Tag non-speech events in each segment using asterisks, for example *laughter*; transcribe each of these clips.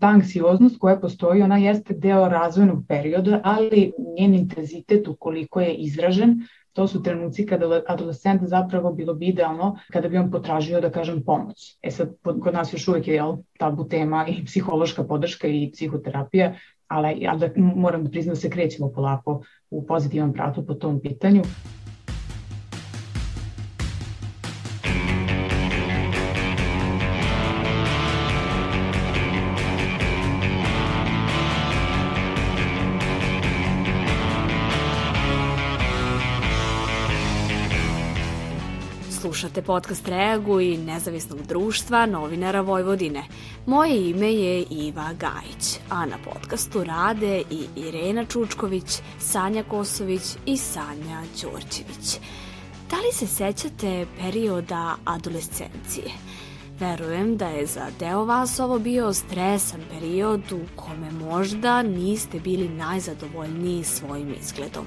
ta anksioznost koja postoji, ona jeste deo razvojnog perioda, ali njen intenzitet ukoliko je izražen, to su trenuci kada adolescent zapravo bilo bi idealno kada bi on potražio, da kažem, pomoć. E sad, kod nas još uvek je jel, tabu tema i psihološka podrška i psihoterapija, ali ja da, moram da priznam da se krećemo polako u pozitivan pravcu po tom pitanju. Slušate podcast Reagu i nezavisnog društva novinara Vojvodine. Moje ime je Iva Gajić, a na podcastu rade i Irena Čučković, Sanja Kosović i Sanja Đorđević. Da li se sećate perioda adolescencije? Verujem da je za deo vas ovo bio stresan period u kome možda niste bili najzadovoljniji svojim izgledom.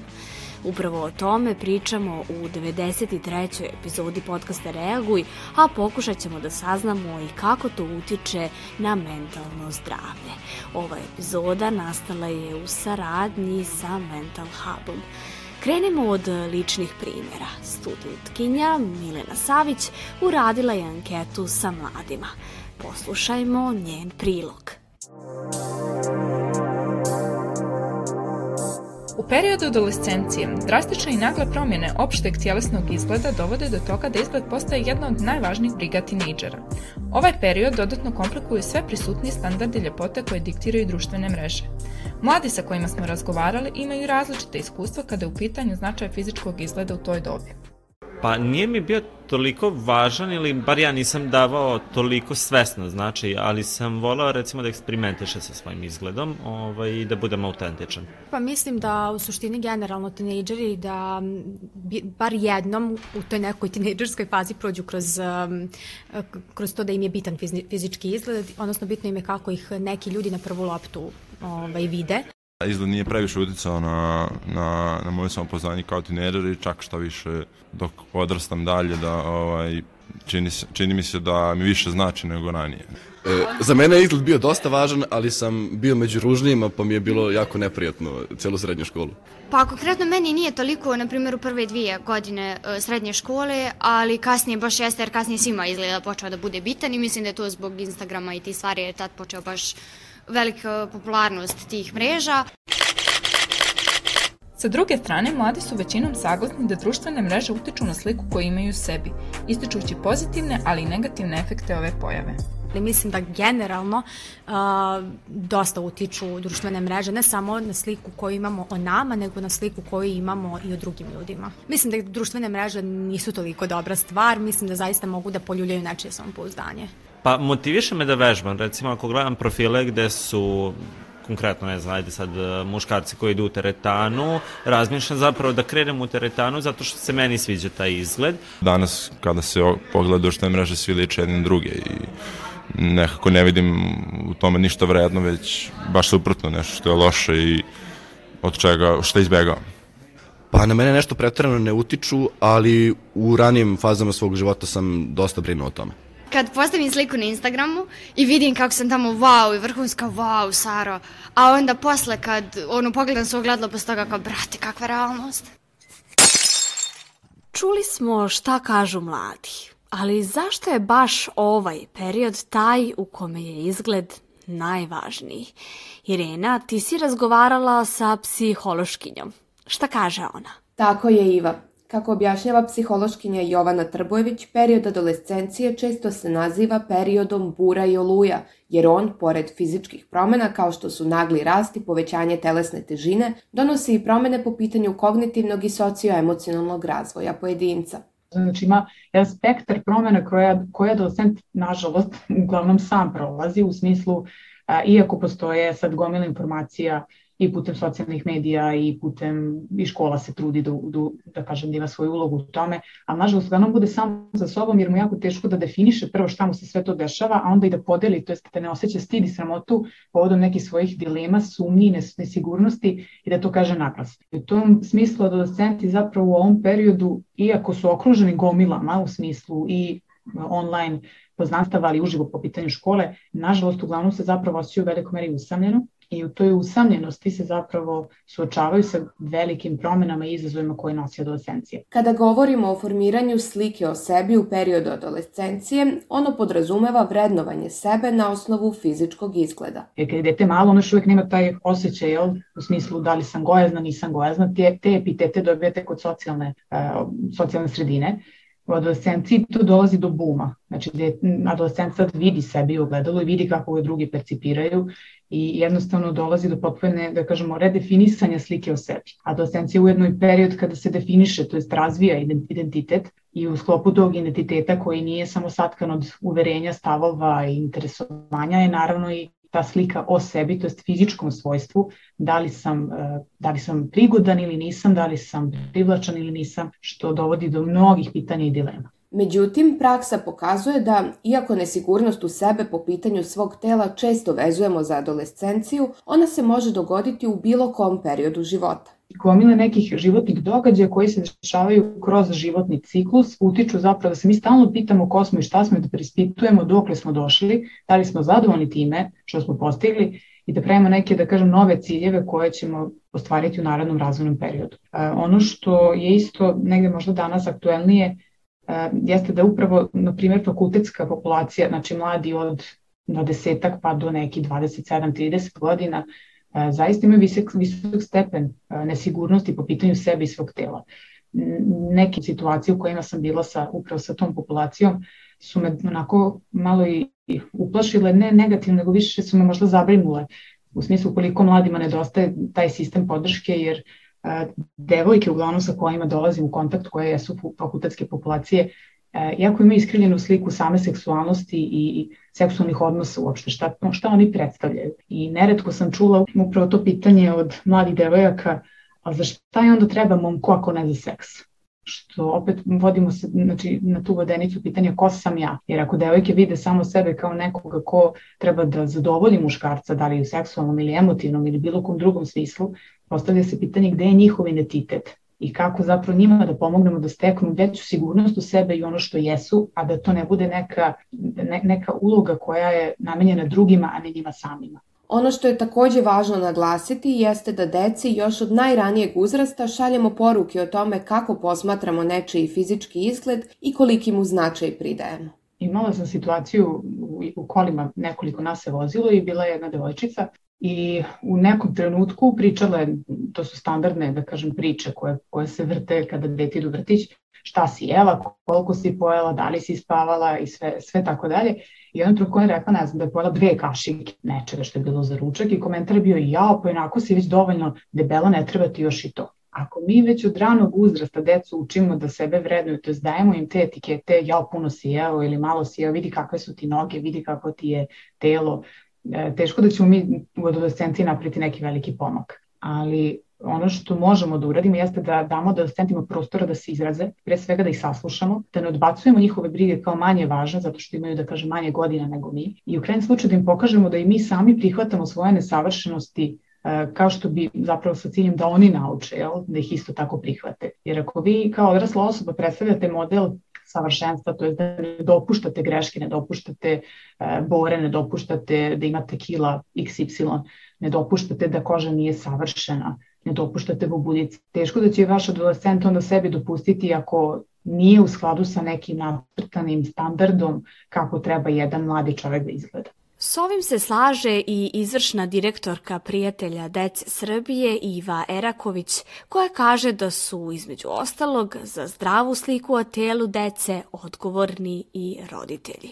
Upravo o tome pričamo u 93. epizodi podcasta Reaguj, a pokušat ćemo da saznamo i kako to utiče na mentalno zdravlje. Ova epizoda nastala je u saradnji sa Mental Hubom. Krenemo od ličnih primjera. Studentkinja Milena Savić uradila je anketu sa mladima. Poslušajmo njen prilog. U periodu adolescencije, drastične i nagle promjene opšteg tjelesnog izgleda dovode do toga da izgled postaje jedna od najvažnijih briga tinejdžera. Ovaj period dodatno komplikuje sve prisutnije standarde ljepote koje diktiraju društvene mreže. Mladi sa kojima smo razgovarali imaju različite iskustva kada je u pitanju značaj fizičkog izgleda u toj dobi. Pa nije mi bio toliko važan ili bar ja nisam davao toliko svesno značaj, ali sam volao recimo da eksperimentiše sa svojim izgledom ovaj, da budem autentičan. Pa mislim da u suštini generalno tinejdžeri da bar jednom u toj nekoj tinejdžerskoj fazi prođu kroz, kroz to da im je bitan fizički izgled, odnosno bitno im je kako ih neki ljudi na prvu loptu ovaj, vide. Izgled nije previše uticao na, na, na moje samopoznanje kao tineđer i čak šta više dok odrastam dalje da ovaj, čini, čini mi se da mi više znači nego ranije. E, za mene je izgled bio dosta važan, ali sam bio među ružnijima, pa mi je bilo jako neprijatno celu srednju školu. Pa konkretno meni nije toliko, na primjer, u prve dvije godine e, srednje škole, ali kasnije baš jeste, jer kasnije svima izgleda počeo da bude bitan i mislim da je to zbog Instagrama i ti stvari je tad počeo baš velika popularnost tih mreža. Sa druge strane, mladi su većinom saglasni da društvene mreže utiču na sliku koju imaju u sebi, ističući pozitivne, ali i negativne efekte ove pojave. Mislim da generalno uh, dosta utiču društvene mreže, ne samo na sliku koju imamo o nama, nego na sliku koju imamo i o drugim ljudima. Mislim da društvene mreže nisu toliko dobra stvar, mislim da zaista mogu da poljuljaju nečije samopouzdanje. Pa motiviše me da vežbam, recimo ako gledam profile gde su konkretno ne znam, ajde sad e, muškarci koji idu u teretanu, razmišljam zapravo da krenem u teretanu zato što se meni sviđa taj izgled. Danas kada se pogleda društvene mreže svi liče jedni druge i nekako ne vidim u tome ništa vredno, već baš suprotno nešto što je loše i od čega, što izbegavam. Pa na mene nešto pretredno ne utiču, ali u ranijim fazama svog života sam dosta brinuo o tome kad postavim sliku na Instagramu i vidim kako sam tamo wow i vrhunska wow Saro, a onda posle kad ono pogledam se ogledalo posle toga kao brate kakva realnost. Čuli smo šta kažu mladi, ali zašto je baš ovaj period taj u kome je izgled najvažniji? Irena, ti si razgovarala sa psihološkinjom. Šta kaže ona? Tako je Iva. Kako objašnjava psihološkinja Jovana Trbojević, period adolescencije često se naziva periodom bura i oluja, jer on, pored fizičkih promena kao što su nagli rast i povećanje telesne težine, donosi i promene po pitanju kognitivnog i socioemocionalnog razvoja pojedinca. Znači ima jedan spektar promena koja, koja adolescent, nažalost, uglavnom sam prolazi u smislu, a, iako postoje sad gomila informacija i putem socijalnih medija i putem i škola se trudi da, da, da kažem da ima svoju ulogu u tome, a nažalost on bude sam za sobom jer mu jako teško da definiše prvo šta mu se sve to dešava, a onda i da podeli, to jest da ne osjeća stid i sramotu povodom nekih svojih dilema, sumnji, nesigurnosti i da to kaže naglas. U tom smislu adolescenti zapravo u ovom periodu, iako su okruženi gomilama u smislu i online poznanstava, ali uživo po pitanju škole, nažalost uglavnom se zapravo osjećaju u velikoj meri usamljeno i u toj usamljenosti se zapravo suočavaju sa velikim promenama i izazovima koje nosi adolescencija. Kada govorimo o formiranju slike o sebi u periodu adolescencije, ono podrazumeva vrednovanje sebe na osnovu fizičkog izgleda. Jer kad je dete malo, ono još uvijek nema taj osjećaj, jel, u smislu da li sam gojazna, nisam gojazna, te, te epitete dobijate kod socijalne, uh, socijalne sredine u adolescenciji to dolazi do buma. Znači, adolescent sad vidi sebi u ogledalu i vidi kako ga drugi percipiraju i jednostavno dolazi do potpune, da kažemo, redefinisanja slike o sebi. Adolescencija je ujedno i period kada se definiše, to jest razvija identitet i u sklopu tog identiteta koji nije samo satkan od uverenja, stavova i interesovanja je naravno i ta slika o sebi, to jest fizičkom svojstvu, da li, sam, e, da li sam prigodan ili nisam, da li sam privlačan ili nisam, što dovodi do mnogih pitanja i dilema. Međutim, praksa pokazuje da, iako nesigurnost u sebe po pitanju svog tela često vezujemo za adolescenciju, ona se može dogoditi u bilo kom periodu života gomile nekih životnih događaja koji se dešavaju kroz životni ciklus, utiču zapravo da se mi stalno pitamo ko smo i šta smo i da prispitujemo dokle smo došli, da li smo zadovoljni time što smo postigli i da pravimo neke, da kažem, nove ciljeve koje ćemo ostvariti u narednom razvojnom periodu. E, ono što je isto negde možda danas aktuelnije jeste da upravo, na primjer, fakultetska populacija, znači mladi od 20 pa do neki 27-30 godina, E, zaista imaju visok, visok stepen e, nesigurnosti po pitanju sebe i svog tela. Neke situacije u kojima sam bila sa, upravo sa tom populacijom su me onako malo i uplašile, ne negativno, nego više su me možda zabrinule u smislu koliko mladima nedostaje taj sistem podrške, jer e, devojke uglavnom sa kojima dolazim u kontakt, koje su fakultetske populacije, E, iako imaju iskrivljenu sliku same seksualnosti i seksualnih odnosa uopšte, šta, šta oni predstavljaju. I neretko sam čula upravo to pitanje od mladih devojaka, a za šta je onda treba momku ako ne za seks? što opet vodimo se znači, na tu vodenicu pitanja ko sam ja. Jer ako devojke vide samo sebe kao nekoga ko treba da zadovolji muškarca, da li u seksualnom ili emotivnom ili bilo kom drugom smislu, postavlja se pitanje gde je njihov identitet i kako zapravo njima da pomognemo da steknu veću sigurnost u sebe i ono što jesu, a da to ne bude neka, ne, neka uloga koja je namenjena drugima, a ne njima samima. Ono što je takođe važno naglasiti jeste da deci još od najranijeg uzrasta šaljemo poruke o tome kako posmatramo nečiji fizički izgled i koliki mu značaj pridajemo. Imala sam situaciju u, kolima, nekoliko nas se vozilo i bila je jedna devojčica i u nekom trenutku pričale, to su standardne, da kažem, priče koje, koje se vrte kada dete idu vrtić, šta si jela, koliko si pojela, da li si spavala i sve, sve tako dalje. I jednom trenutku je rekla, ne znam, da je pojela dve kašike nečega što je bilo za ručak i komentar je bio, jao, pa inako si već dovoljno debela, ne treba ti još i to. Ako mi već od ranog uzrasta decu učimo da sebe vrednuju, to je dajemo im te etikete, jao, puno si jeo ili malo si jeo, vidi kakve su ti noge, vidi kako ti je telo, teško da ćemo mi u adolescenciji napriti neki veliki pomak. Ali ono što možemo da uradimo jeste da damo adolescentima prostora da se izraze, pre svega da ih saslušamo, da ne odbacujemo njihove brige kao manje važne, zato što imaju, da kažem, manje godina nego mi. I u krajnjem slučaju da im pokažemo da i mi sami prihvatamo svoje nesavršenosti e, kao što bi zapravo sa ciljem da oni nauče, jel? da ih isto tako prihvate. Jer ako vi kao odrasla osoba predstavljate model savršenstva, to je da ne dopuštate greške, ne dopuštate e, bore, ne dopuštate da imate kila XY, ne dopuštate da koža nije savršena, ne dopuštate bubudice. Teško da će vaš adolescent onda sebi dopustiti ako nije u skladu sa nekim natrtanim standardom kako treba jedan mladi čovek da izgleda. S ovim se slaže i izvršna direktorka prijatelja Dece Srbije Iva Eraković, koja kaže da su, između ostalog, za zdravu sliku o telu dece odgovorni i roditelji.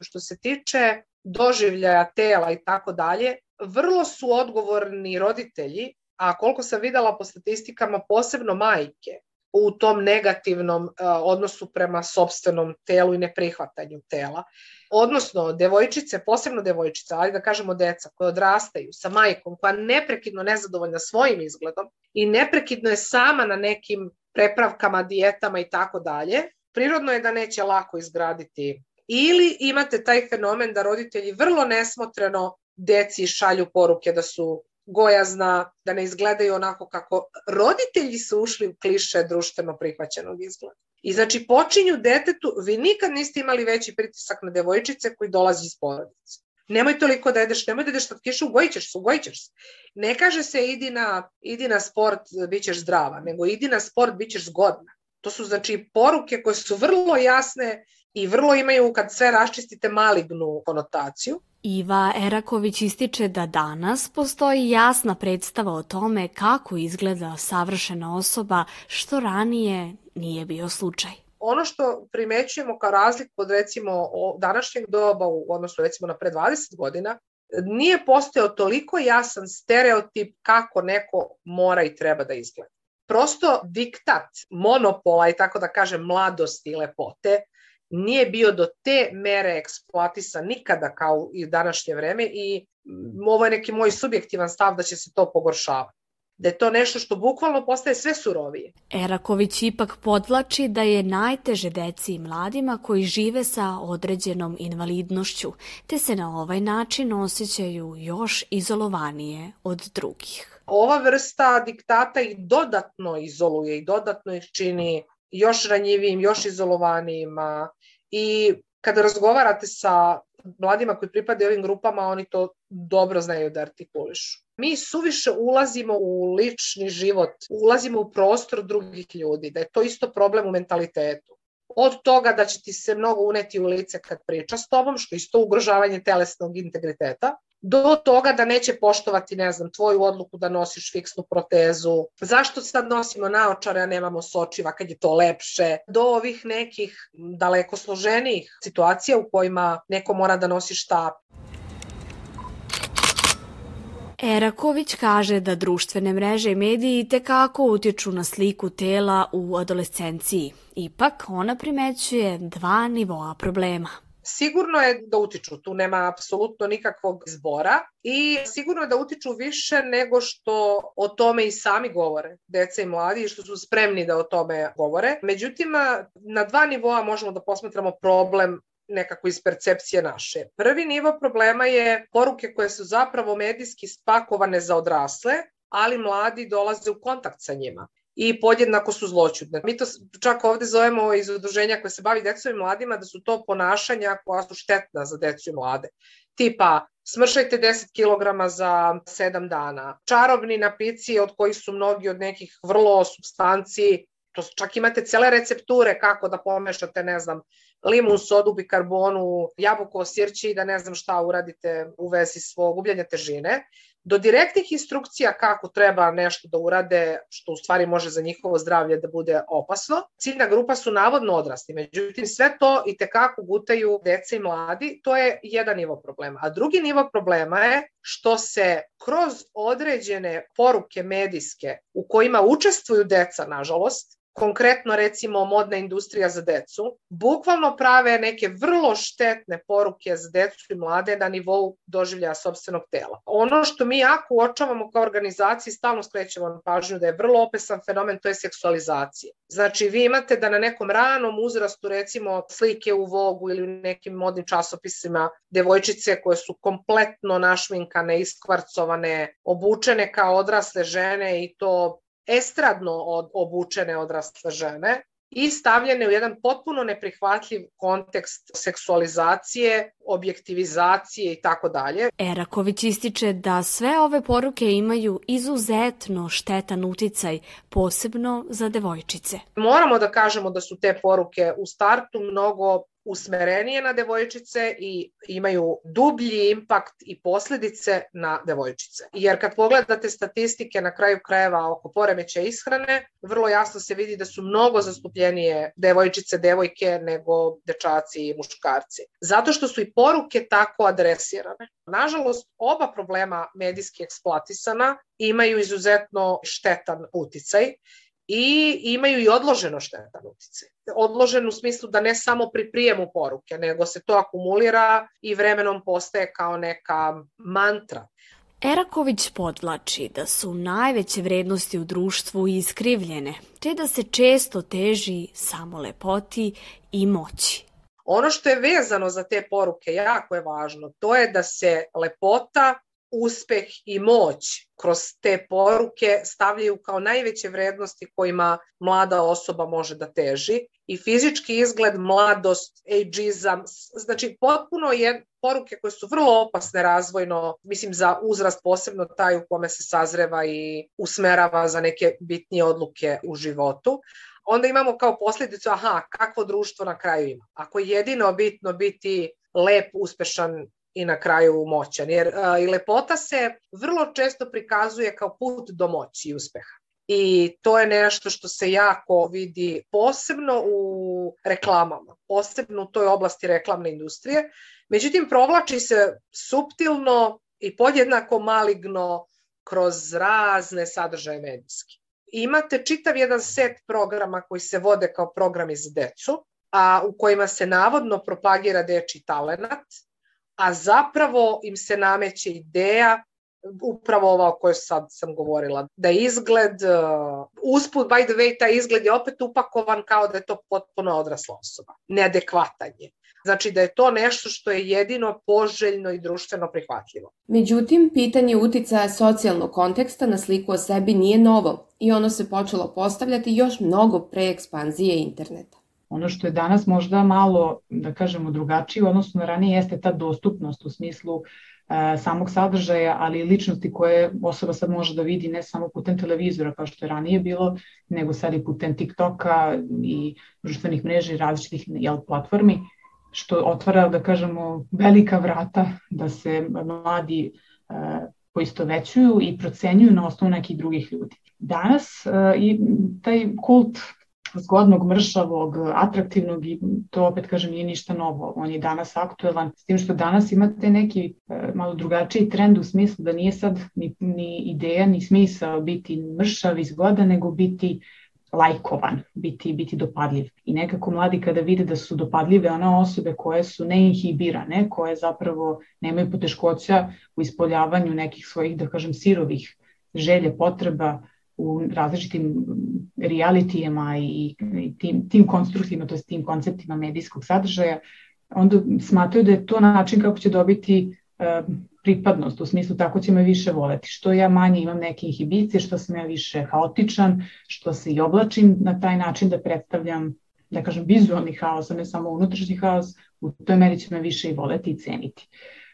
Što se tiče doživljaja tela i tako dalje, vrlo su odgovorni roditelji, a koliko sam videla po statistikama, posebno majke, u tom negativnom odnosu prema sobstvenom telu i neprihvatanju tela. Odnosno, devojčice, posebno devojčice, ali da kažemo deca, koje odrastaju sa majkom, koja neprekidno nezadovoljna svojim izgledom i neprekidno je sama na nekim prepravkama, dijetama i tako dalje, prirodno je da neće lako izgraditi ili imate taj fenomen da roditelji vrlo nesmotreno deci šalju poruke da su gojazna, da ne izgledaju onako kako roditelji su ušli u kliše društveno prihvaćenog izgleda. I znači počinju detetu, vi nikad niste imali veći pritisak na devojčice koji dolazi iz porodice. Nemoj toliko da jedeš, nemoj da jedeš slatkiše, ugojit ćeš se, ugojit ćeš se. Ne kaže se idi na, idi na sport, bit ćeš zdrava, nego idi na sport, bit ćeš zgodna. To su znači poruke koje su vrlo jasne i vrlo imaju, kad sve raščistite, malignu konotaciju. Iva Eraković ističe da danas postoji jasna predstava o tome kako izgleda savršena osoba, što ranije nije bio slučaj. Ono što primećujemo kao razliku od recimo današnjeg doba u odnosu recimo na pre 20 godina, nije postao toliko jasan stereotip kako neko mora i treba da izgleda. Prosto diktat monopola i tako da kažem mladosti i lepote nije bio do te mere eksploatisan nikada kao i u današnje vreme i ovo je neki moj subjektivan stav da će se to pogoršavati da je to nešto što bukvalno postaje sve surovije. Eraković ipak podvlači da je najteže deci i mladima koji žive sa određenom invalidnošću, te se na ovaj način osjećaju još izolovanije od drugih. Ova vrsta diktata ih dodatno izoluje i dodatno ih čini još ranjivijim, još izolovanijima i kada razgovarate sa mladima koji pripadaju ovim grupama, oni to dobro znaju da artikulišu. Mi suviše ulazimo u lični život, ulazimo u prostor drugih ljudi, da je to isto problem u mentalitetu. Od toga da će ti se mnogo uneti u lice kad priča s tobom, što je isto ugrožavanje telesnog integriteta, do toga da neće poštovati, ne znam, tvoju odluku da nosiš fiksnu protezu, zašto sad nosimo naočare, a nemamo sočiva kad je to lepše, do ovih nekih daleko složenijih situacija u kojima neko mora da nosi štap. Eraković kaže da društvene mreže i mediji tekako utječu na sliku tela u adolescenciji. Ipak ona primećuje dva nivoa problema. Sigurno je da utiču, tu nema apsolutno nikakvog zbora i sigurno je da utiču više nego što o tome i sami govore, deca i mladi, što su spremni da o tome govore. Međutim, na dva nivoa možemo da posmatramo problem nekako iz percepcije naše. Prvi nivo problema je poruke koje su zapravo medijski spakovane za odrasle, ali mladi dolaze u kontakt sa njima i podjednako su zloćudne. Mi to čak ovde zovemo iz udruženja koje se bavi decom i mladima da su to ponašanja koja su štetna za decu i mlade. Tipa, smršajte 10 kg za 7 dana. Čarobni napici od kojih su mnogi od nekih vrlo substanci, to čak imate cele recepture kako da pomešate, ne znam, limun, sodu, bikarbonu, jabuko, sirći i da ne znam šta uradite u vezi svog gubljenja težine do direktnih instrukcija kako treba nešto da urade, što u stvari može za njihovo zdravlje da bude opasno. Ciljna grupa su navodno odrasli, međutim sve to i tekako gutaju deca i mladi, to je jedan nivo problema. A drugi nivo problema je što se kroz određene poruke medijske u kojima učestvuju deca, nažalost, konkretno recimo modna industrija za decu, bukvalno prave neke vrlo štetne poruke za decu i mlade na nivou doživljaja sobstvenog tela. Ono što mi jako uočavamo kao organizaciji, stalno skrećemo na pažnju da je vrlo opesan fenomen, to je seksualizacija. Znači vi imate da na nekom ranom uzrastu recimo slike u Vogu ili u nekim modnim časopisima devojčice koje su kompletno našminkane, iskvarcovane, obučene kao odrasle žene i to estradno od, obučene odrasle žene i stavljene u jedan potpuno neprihvatljiv kontekst seksualizacije, objektivizacije i tako dalje. Eraković ističe da sve ove poruke imaju izuzetno štetan uticaj, posebno za devojčice. Moramo da kažemo da su te poruke u startu mnogo usmerenije na devojčice i imaju dublji impakt i posledice na devojčice. Jer kad pogledate statistike na kraju krajeva oko poremeća ishrane, vrlo jasno se vidi da su mnogo zastupljenije devojčice, devojke nego dečaci i muškarci. Zato što su i poruke tako adresirane. Nažalost, oba problema medijski eksploatisana imaju izuzetno štetan uticaj i imaju i odloženo štetan utjecaj. Odložen u smislu da ne samo pri prijemu poruke, nego se to akumulira i vremenom postaje kao neka mantra. Eraković podvlači da su najveće vrednosti u društvu iskrivljene, te da se često teži samo lepoti i moći. Ono što je vezano za te poruke jako je važno, to je da se lepota uspeh i moć kroz te poruke stavljaju kao najveće vrednosti kojima mlada osoba može da teži i fizički izgled, mladost, ageizam, znači potpuno je poruke koje su vrlo opasne razvojno, mislim za uzrast posebno taj u kome se sazreva i usmerava za neke bitnije odluke u životu. Onda imamo kao posljedicu, aha, kakvo društvo na kraju ima. Ako je jedino bitno biti lep, uspešan i na kraju moćan. Jer a, i lepota se vrlo često prikazuje kao put do moći i uspeha. I to je nešto što se jako vidi posebno u reklamama, posebno u toj oblasti reklamne industrije. Međutim, provlači se suptilno i podjednako maligno kroz razne sadržaje medijske. Imate čitav jedan set programa koji se vode kao programi za decu, a u kojima se navodno propagira deči talenat, a zapravo im se nameće ideja upravo ova o kojoj sad sam govorila, da izgled, uh, usput, by the way, taj izgled je opet upakovan kao da je to potpuno odrasla osoba, neadekvatan je. Znači da je to nešto što je jedino poželjno i društveno prihvatljivo. Međutim, pitanje uticaja socijalnog konteksta na sliku o sebi nije novo i ono se počelo postavljati još mnogo pre ekspanzije interneta. Ono što je danas možda malo, da kažemo, drugačije odnosno na ranije jeste ta dostupnost u smislu e, samog sadržaja, ali i ličnosti koje osoba sad može da vidi ne samo putem televizora kao što je ranije bilo, nego sad i putem TikToka i društvenih mreža i različitih jel, platformi, što otvara, da kažemo, velika vrata da se mladi e, poistovećuju i procenjuju na osnovu nekih drugih ljudi. Danas e, i taj kult zgodnog, mršavog, atraktivnog i to opet kažem nije ništa novo. On je danas aktuelan, s tim što danas imate neki e, malo drugačiji trend u smislu da nije sad ni, ni ideja ni smisao biti mršav i zgodan, nego biti lajkovan, biti, biti dopadljiv. I nekako mladi kada vide da su dopadljive one osobe koje su neinhibirane, koje zapravo nemaju poteškoća u ispoljavanju nekih svojih, da kažem, sirovih želje, potreba, u različitim realitijama i, i tim, tim konstruktima, to je tim konceptima medijskog sadržaja, onda smatraju da je to način kako će dobiti uh, pripadnost, u smislu tako će me više voleti. Što ja manje imam neke inhibicije, što sam ja više haotičan, što se i oblačim na taj način da predstavljam, da kažem, vizualni haos, a ne samo unutrašnji haos, u toj meri će me više i voleti i ceniti.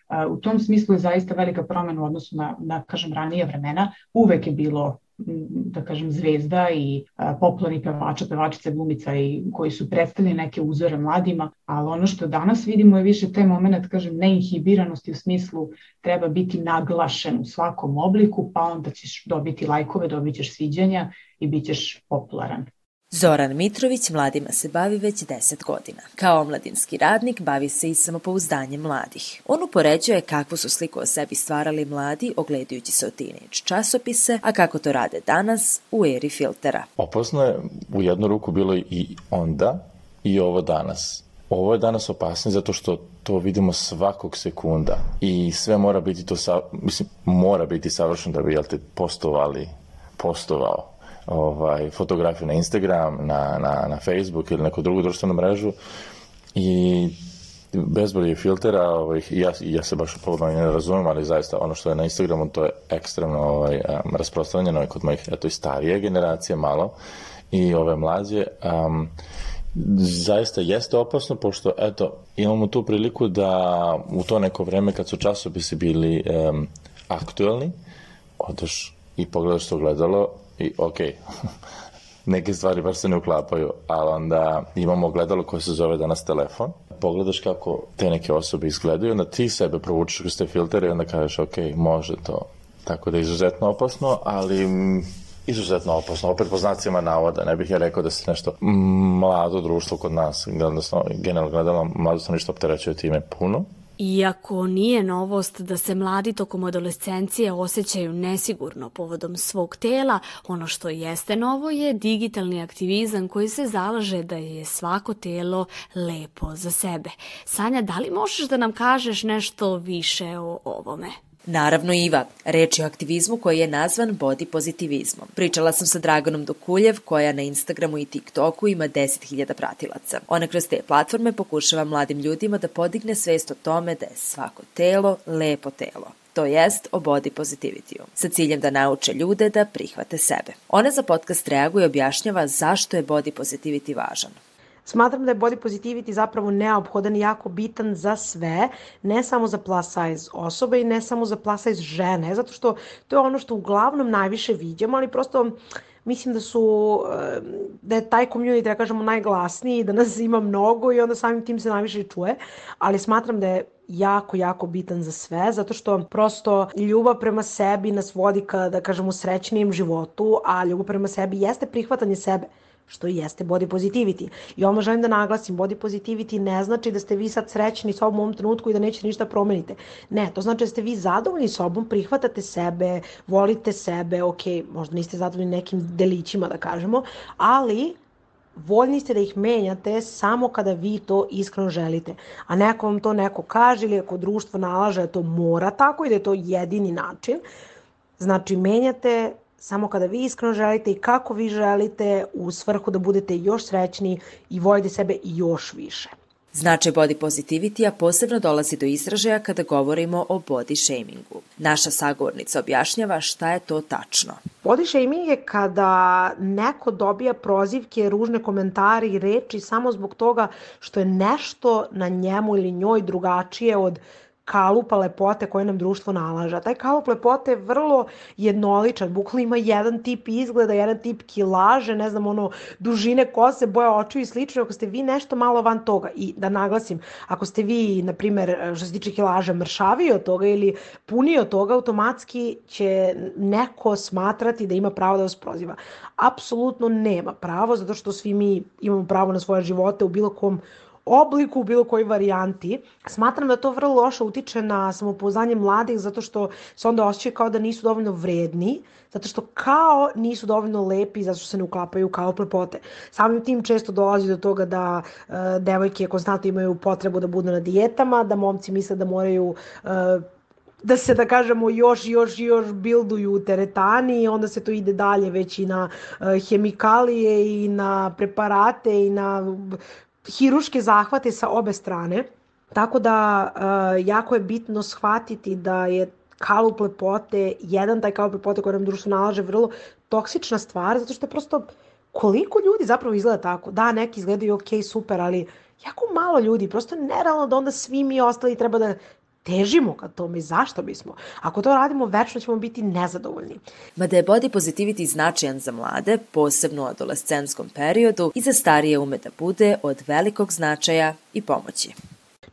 Uh, u tom smislu je zaista velika promena u odnosu na, na kažem, ranije vremena. Uvek je bilo da kažem, zvezda i popularni pevača, pevačica, glumica i koji su predstavili neke uzore mladima, ali ono što danas vidimo je više taj moment, kažem, neinhibiranosti u smislu treba biti naglašen u svakom obliku, pa onda ćeš dobiti lajkove, dobit ćeš sviđanja i bit ćeš popularan. Zoran Mitrović mladima se bavi već 10 godina. Kao omladinski radnik bavi se i samopouzdanjem mladih. On upoređuje kakvu su sliku o sebi stvarali mladi ogledajući se o teenage časopise, a kako to rade danas u eri filtera. Opasno je u jednu ruku bilo i onda i ovo danas. Ovo je danas opasnije zato što to vidimo svakog sekunda i sve mora biti to, sa, mislim, mora biti savršeno da bi, jel te, postovali, postovao ovaj, fotografiju na Instagram, na, na, na Facebook ili neku drugu društvenu mrežu i bezbroj filtera, ovaj, ja, ja se baš u ne razumem, ali zaista ono što je na Instagramu to je ekstremno ovaj, um, rasprostranjeno kod mojih eto, i starije generacije malo i ove mlađe. Um, zaista jeste opasno, pošto eto, imamo tu priliku da u to neko vreme kad su časopisi bili um, aktuelni, odeš i pogledaš to gledalo i ok, *laughs* neke stvari baš se ne uklapaju, ali onda imamo gledalo koje se zove danas telefon, pogledaš kako te neke osobe izgledaju, onda ti sebe provučeš kroz te filtere i onda kažeš ok, može to. Tako da je izuzetno opasno, ali izuzetno opasno, opet po znacima navoda, ne bih ja rekao da se nešto mlado društvo kod nas, generalno gledalo, mlado sam ništa opterećuje time puno, Iako nije novost da se mladi tokom adolescencije osjećaju nesigurno povodom svog tela, ono što jeste novo je digitalni aktivizam koji se zalaže da je svako telo lepo za sebe. Sanja, da li možeš da nam kažeš nešto više o ovome? Naravno Iva, reč je o aktivizmu koji je nazvan body pozitivizmom. Pričala sam sa Draganom Dokuljev koja na Instagramu i TikToku ima 10.000 pratilaca. Ona kroz te platforme pokušava mladim ljudima da podigne svest o tome da je svako telo lepo telo. to jest o body positivity-u, sa ciljem da nauče ljude da prihvate sebe. Ona za podcast reaguje i objašnjava zašto je body positivity važan. Smatram da je body positivity zapravo neophodan i jako bitan za sve, ne samo za plus size osobe i ne samo za plus size žene, zato što to je ono što uglavnom najviše vidimo, ali prosto mislim da su, eh, da je taj community, da kažemo, najglasniji, da nas ima mnogo i onda samim tim se najviše čuje, ali smatram da je jako, jako bitan za sve, zato što prosto ljubav prema sebi nas vodi ka, da kažemo, srećnijem životu, a ljubav prema sebi jeste prihvatanje sebe što jeste body positivity. I ovo želim da naglasim, body positivity ne znači da ste vi sad srećni sobom u ovom trenutku i da nećete ništa promenite. Ne, to znači da ste vi zadovoljni sobom, prihvatate sebe, volite sebe, ok, možda niste zadovoljni nekim delićima da kažemo, ali voljni ste da ih menjate samo kada vi to iskreno želite. A neko vam to neko kaže ili ako društvo nalaže da to mora tako i da je to jedini način, znači menjate samo kada vi iskreno želite i kako vi želite u svrhu da budete još srećni i volite sebe još više. Značaj body positivity-a posebno dolazi do izražaja kada govorimo o body shamingu. Naša sagovornica objašnjava šta je to tačno. Body shaming je kada neko dobija prozivke, ružne komentare i reči samo zbog toga što je nešto na njemu ili njoj drugačije od kalupa lepote koje nam društvo nalaže. Taj kalup lepote je vrlo jednoličan, bukvalno ima jedan tip izgleda, jedan tip kilaže, ne znam, ono, dužine kose, boja očiju i slično. Ako ste vi nešto malo van toga, i da naglasim, ako ste vi, na primer, što se tiče kilaže, mršaviji od toga ili puniji od toga, automatski će neko smatrati da ima pravo da vas proziva. Apsolutno nema pravo, zato što svi mi imamo pravo na svoje živote u bilo kom obliku, u bilo kojoj varijanti. Smatram da to vrlo loše utiče na samopouzdanje mladih zato što se onda osjećaju kao da nisu dovoljno vredni, zato što kao nisu dovoljno lepi zato što se ne uklapaju kao plepote. Samim tim često dolazi do toga da uh, devojke konstantno imaju potrebu da budu na dijetama, da momci misle da moraju uh, da se, da kažemo, još, još, još bilduju u teretani i onda se to ide dalje već i na uh, hemikalije i na preparate i na hiruške zahvate sa obe strane. Tako da uh, jako je bitno shvatiti da je kalup lepote, jedan taj kalup lepote koji nam društvo nalaže vrlo toksična stvar, zato što je prosto koliko ljudi zapravo izgleda tako. Da, neki izgledaju ok, super, ali jako malo ljudi, prosto nerealno da onda svi mi ostali treba da težimo ka tome i zašto bismo. Ako to radimo, večno ćemo biti nezadovoljni. Mada je body positivity značajan za mlade, posebno u adolescentskom periodu, i za starije ume da bude od velikog značaja i pomoći.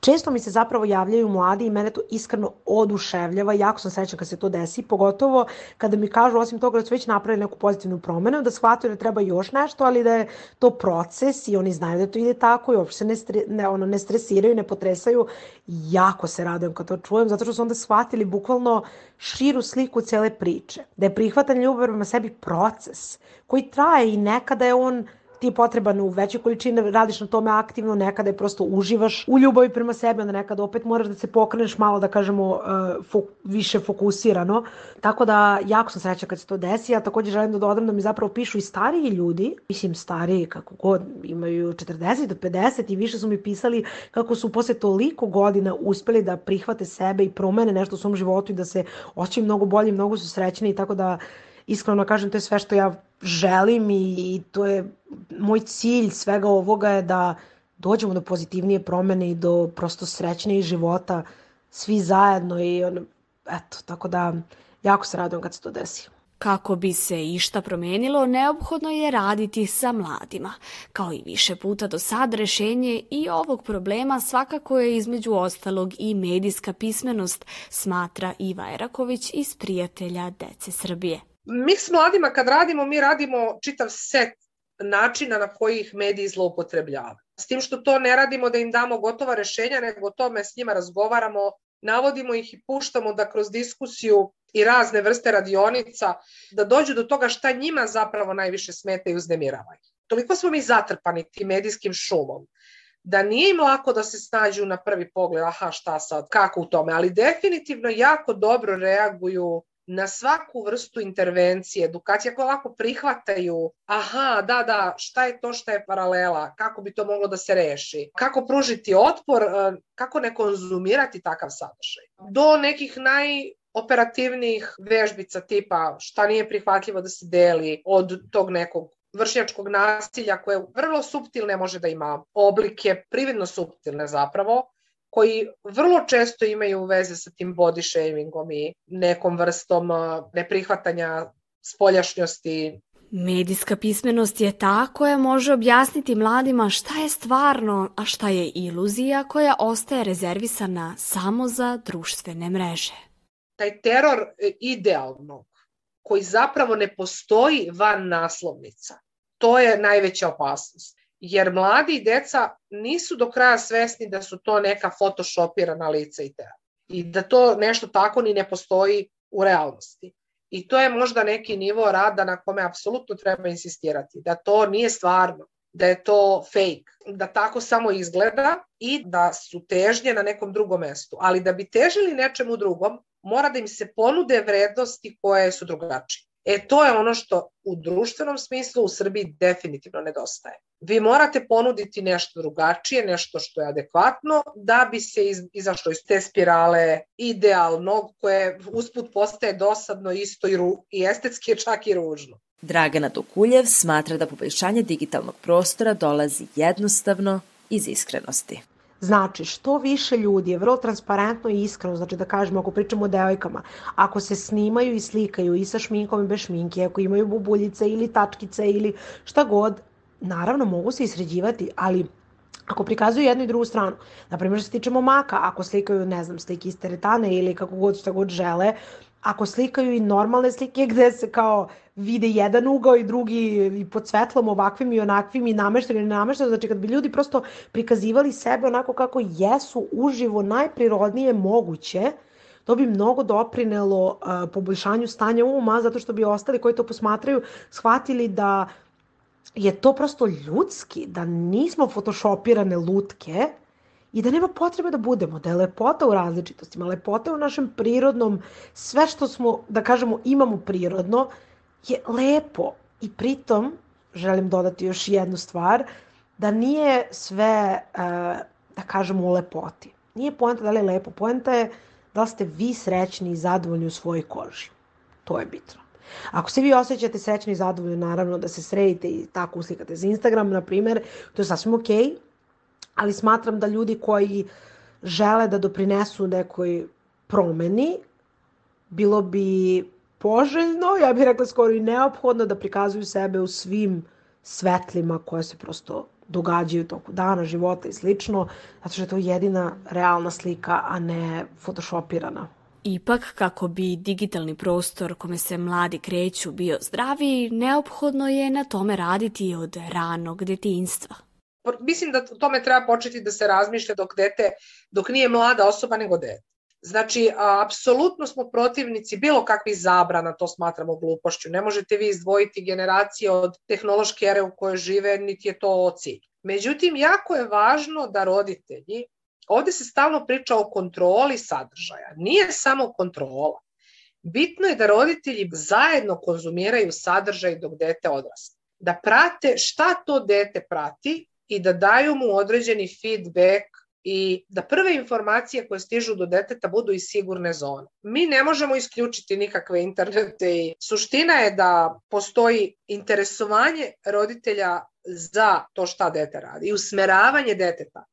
Često mi se zapravo javljaju mladi i mene to iskreno oduševljava, jako sam srećna kad se to desi, pogotovo kada mi kažu osim toga da su već napravili neku pozitivnu promenu, da shvataju da treba još nešto, ali da je to proces i oni znaju da to ide tako i uopšte ne, stre, ne, ono, ne stresiraju, ne potresaju. Jako se radujem kad to čujem, zato što su onda shvatili bukvalno širu sliku cele priče. Da je prihvatanje ljubav prema sebi proces koji traje i nekada je on ti je potreban u većoj količini, radiš na tome aktivno, nekada je prosto uživaš u ljubavi prema sebi, onda nekada opet moraš da se pokreneš malo, da kažemo, uh, fok, više fokusirano. Tako da, jako sam sreća kad se to desi. Ja takođe želim da dodam da mi zapravo pišu i stariji ljudi, mislim stariji kako god, imaju 40 do 50 i više su mi pisali kako su posle toliko godina uspeli da prihvate sebe i promene nešto u svom životu i da se osjećaju mnogo bolje, mnogo su srećni i tako da iskreno kažem, to je sve što ja želim i, to je moj cilj svega ovoga je da dođemo do pozitivnije promene i do prosto srećnije života svi zajedno i on, eto, tako da jako se radujem kad se to desi. Kako bi se išta promenilo, neophodno je raditi sa mladima. Kao i više puta do sad, rešenje i ovog problema svakako je između ostalog i medijska pismenost, smatra Iva Eraković iz Prijatelja Dece Srbije. Mi s mladima kad radimo, mi radimo čitav set načina na koji ih mediji zloupotrebljavaju. S tim što to ne radimo da im damo gotova rešenja, nego o tome s njima razgovaramo, navodimo ih i puštamo da kroz diskusiju i razne vrste radionica, da dođu do toga šta njima zapravo najviše smeta i uznemirava Toliko smo mi zatrpani tim medijskim šumom, da nije im lako da se snađu na prvi pogled, aha šta sad, kako u tome, ali definitivno jako dobro reaguju na svaku vrstu intervencije, edukacije, ako ovako prihvataju, aha, da, da, šta je to što je paralela, kako bi to moglo da se reši, kako pružiti otpor, e, kako ne konzumirati takav sadržaj. Do nekih naj operativnih vežbica tipa šta nije prihvatljivo da se deli od tog nekog vršnjačkog nasilja koje vrlo suptilne može da ima oblike, prividno suptilne zapravo, koji vrlo često imaju veze sa tim body shamingom i nekom vrstom neprihvatanja spoljašnjosti. Medijska pismenost je ta koja može objasniti mladima šta je stvarno, a šta je iluzija koja ostaje rezervisana samo za društvene mreže. Taj teror e, idealnog, koji zapravo ne postoji van naslovnica, to je najveća opasnost. Jer mladi i deca nisu do kraja svesni da su to neka photoshopirana lica i tela. I da to nešto tako ni ne postoji u realnosti. I to je možda neki nivo rada na kome apsolutno treba insistirati. Da to nije stvarno, da je to fake, da tako samo izgleda i da su težnje na nekom drugom mestu. Ali da bi težili nečemu drugom, mora da im se ponude vrednosti koje su drugačije. E to je ono što u društvenom smislu u Srbiji definitivno nedostaje. Vi morate ponuditi nešto drugačije, nešto što je adekvatno da bi se iz, izašlo iz te spirale idealnog koje usput postaje dosadno isto i, ru, i estetski je čak i ružno. Dragana Dokuljev smatra da poboljšanje digitalnog prostora dolazi jednostavno iz iskrenosti. Znači, što više ljudi je vrlo transparentno i iskreno, znači da kažemo, ako pričamo o devojkama, ako se snimaju i slikaju i sa šminkom i bez šminke, ako imaju bubuljice ili tačkice ili šta god, naravno mogu se isređivati, ali ako prikazuju jednu i drugu stranu, na primjer što se tiče momaka, ako slikaju, ne znam, slike iz teretane ili kako god šta god žele, ako slikaju i normalne slike gde se kao vide jedan ugao i drugi i pod svetlom ovakvim i onakvim i namešteni i namešteni, znači kad bi ljudi prosto prikazivali sebe onako kako jesu uživo najprirodnije moguće, to bi mnogo doprinelo uh, poboljšanju stanja uma, zato što bi ostali koji to posmatraju shvatili da je to prosto ljudski, da nismo photoshopirane lutke, i da nema potrebe da budemo, da je lepota u različitostima, lepota u našem prirodnom, sve što smo, da kažemo, imamo prirodno, je lepo. I pritom, želim dodati još jednu stvar, da nije sve, eh, da kažemo, u lepoti. Nije poenta da li je lepo, poenta je da li ste vi srećni i zadovoljni u svojoj koži. To je bitno. Ako se vi osjećate srećni i zadovoljni, naravno da se sredite i tako uslikate za Instagram, na primer, to je sasvim okej, ali smatram da ljudi koji žele da doprinesu nekoj promeni, bilo bi poželjno, ja bih rekla skoro i neophodno da prikazuju sebe u svim svetlima koje se prosto događaju toku dana, života i slično, zato što je to jedina realna slika, a ne photoshopirana. Ipak, kako bi digitalni prostor kome se mladi kreću bio zdravi, neophodno je na tome raditi od ranog detinstva mislim da o tome treba početi da se razmišlja dok dete, dok nije mlada osoba nego dete. Znači, apsolutno smo protivnici bilo kakvih zabrana, to smatramo glupošću. Ne možete vi izdvojiti generacije od tehnološke ere u kojoj žive, niti je to cilj. Međutim, jako je važno da roditelji, ovde se stalno priča o kontroli sadržaja, nije samo kontrola. Bitno je da roditelji zajedno konzumiraju sadržaj dok dete odrasta. Da prate šta to dete prati i da daju mu određeni feedback i da prve informacije koje stižu do deteta budu iz sigurne zone. Mi ne možemo isključiti nikakve internete i suština je da postoji interesovanje roditelja za to šta dete radi i usmeravanje deteta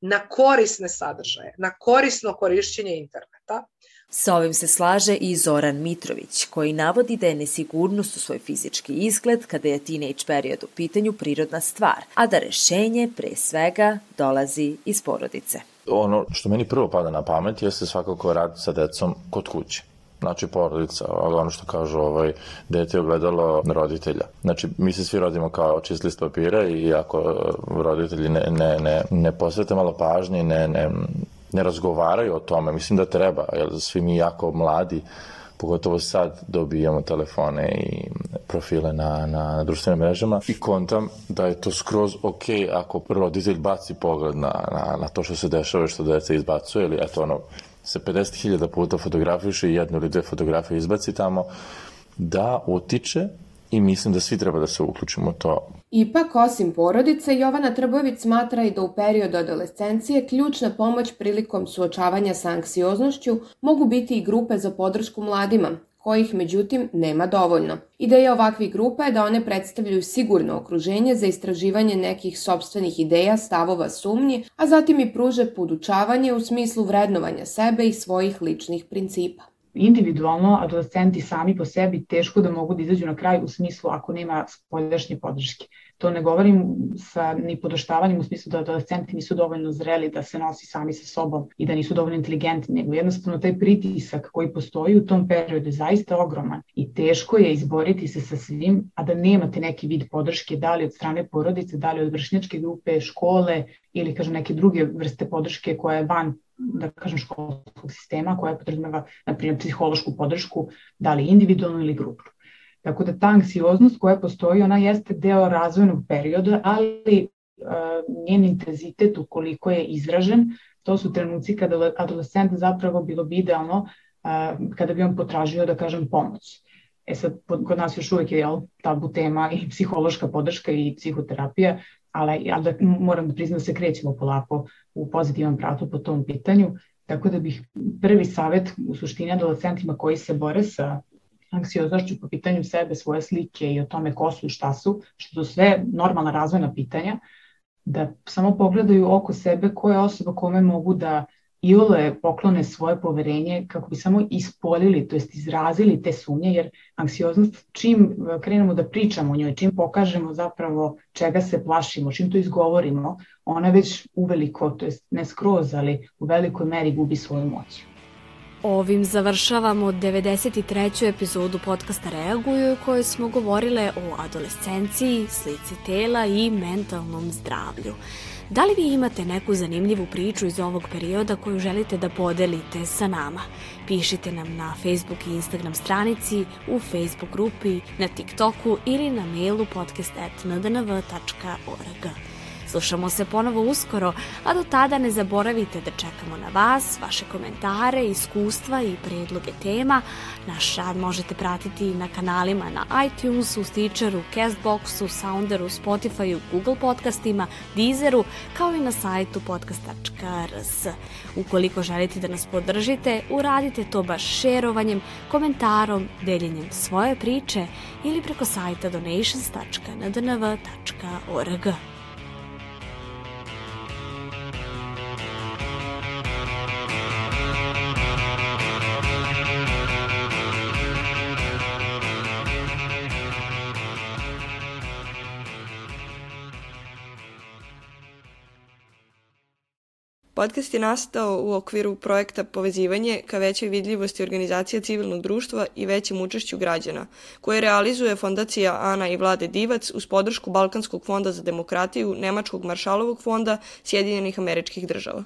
na korisne sadržaje, na korisno korišćenje interneta, Sa ovim se slaže i Zoran Mitrović, koji navodi da je nesigurnost u svoj fizički izgled kada je teenage period u pitanju prirodna stvar, a da rešenje pre svega dolazi iz porodice. Ono što meni prvo pada na pamet jeste svakako rad sa decom kod kuće znači porodica, ono što kažu ovaj, dete je ogledalo roditelja. Znači, mi se svi rodimo kao čist list papira i ako roditelji ne, ne, ne, ne posvete malo pažnje, ne, ne, ne razgovaraju o tome. Mislim da treba, jer svi mi jako mladi, pogotovo sad dobijamo telefone i profile na, na, na društvenim mrežama i kontam da je to skroz ok ako roditelj baci pogled na, na, na to što se dešava i što deca izbacuje ili eto ono se 50.000 puta fotografiše i jednu ili dve fotografije izbaci tamo da utiče i mislim da svi treba da se uključimo to. Ipak, osim porodice, Jovana Trbojević smatra i da u periodu adolescencije ključna pomoć prilikom suočavanja sa anksioznošću mogu biti i grupe za podršku mladima, kojih međutim nema dovoljno. Ideja ovakvih grupa je da one predstavljaju sigurno okruženje za istraživanje nekih sobstvenih ideja, stavova, sumnji, a zatim i pruže podučavanje u smislu vrednovanja sebe i svojih ličnih principa individualno adolescenti sami po sebi teško da mogu da izađu na kraj u smislu ako nema spoljašnje podrške. To ne govorim sa ni podoštavanjem u smislu da adolescenti nisu dovoljno zreli da se nosi sami sa sobom i da nisu dovoljno inteligentni, nego jednostavno taj pritisak koji postoji u tom periodu je zaista ogroman i teško je izboriti se sa svim, a da nemate neki vid podrške, da li od strane porodice, da li od vršnjačke grupe, škole ili kažem neke druge vrste podrške koja je van da kažem, školskog sistema koja podrazumeva, na primjer, psihološku podršku, da li individualnu ili grupnu. Tako da ta anksioznost koja postoji, ona jeste deo razvojnog perioda, ali uh, njen intenzitet ukoliko je izražen, to su trenuci kada adolescent zapravo bilo bi idealno uh, kada bi on potražio, da kažem, pomoć. E sad, kod nas još uvijek je jel, tabu tema i psihološka podrška i psihoterapija, ali, ali da, moram da priznam da se krećemo polako u pozitivan pravcu po tom pitanju, tako da bih prvi savet u suštini adolescentima koji se bore sa anksioznošću po pitanju sebe, svoje slike i o tome ko su i šta su, što su sve normalna razvojna pitanja, da samo pogledaju oko sebe koja je osoba kome mogu da iole poklone svoje poverenje kako bi samo ispolili, to jest izrazili te sumnje, jer anksioznost čim krenemo da pričamo o njoj, čim pokažemo zapravo čega se plašimo, čim to izgovorimo, ona već uveliko, to jest ne skroz, ali u velikoj meri gubi svoju moć. Ovim završavamo 93. epizodu podcasta Reaguju u kojoj smo govorile o adolescenciji, slici tela i mentalnom zdravlju. Da li vi imate neku zanimljivu priču iz ovog perioda koju želite da podelite sa nama? Pišite nam na Facebook i Instagram stranici, u Facebook grupi, na TikToku ili na mailu podcast.ndnv.org. Slušamo se ponovo uskoro, a do tada ne zaboravite da čekamo na vas, vaše komentare, iskustva i predloge tema. Naš rad možete pratiti na kanalima na iTunesu, Stitcheru, Castboxu, Sounderu, Spotifyu, Google podcastima, Deezeru, kao i na sajtu podcast.rs. Ukoliko želite da nas podržite, uradite to baš šerovanjem, komentarom, deljenjem svoje priče ili preko sajta donations.ndnv.org. Podcast je nastao u okviru projekta Povezivanje ka većoj vidljivosti organizacija civilnog društva i većem učešću građana, koje realizuje Fondacija Ana i Vlade Divac uz podršku Balkanskog fonda za demokratiju, Nemačkog maršalovog fonda Sjedinjenih američkih država.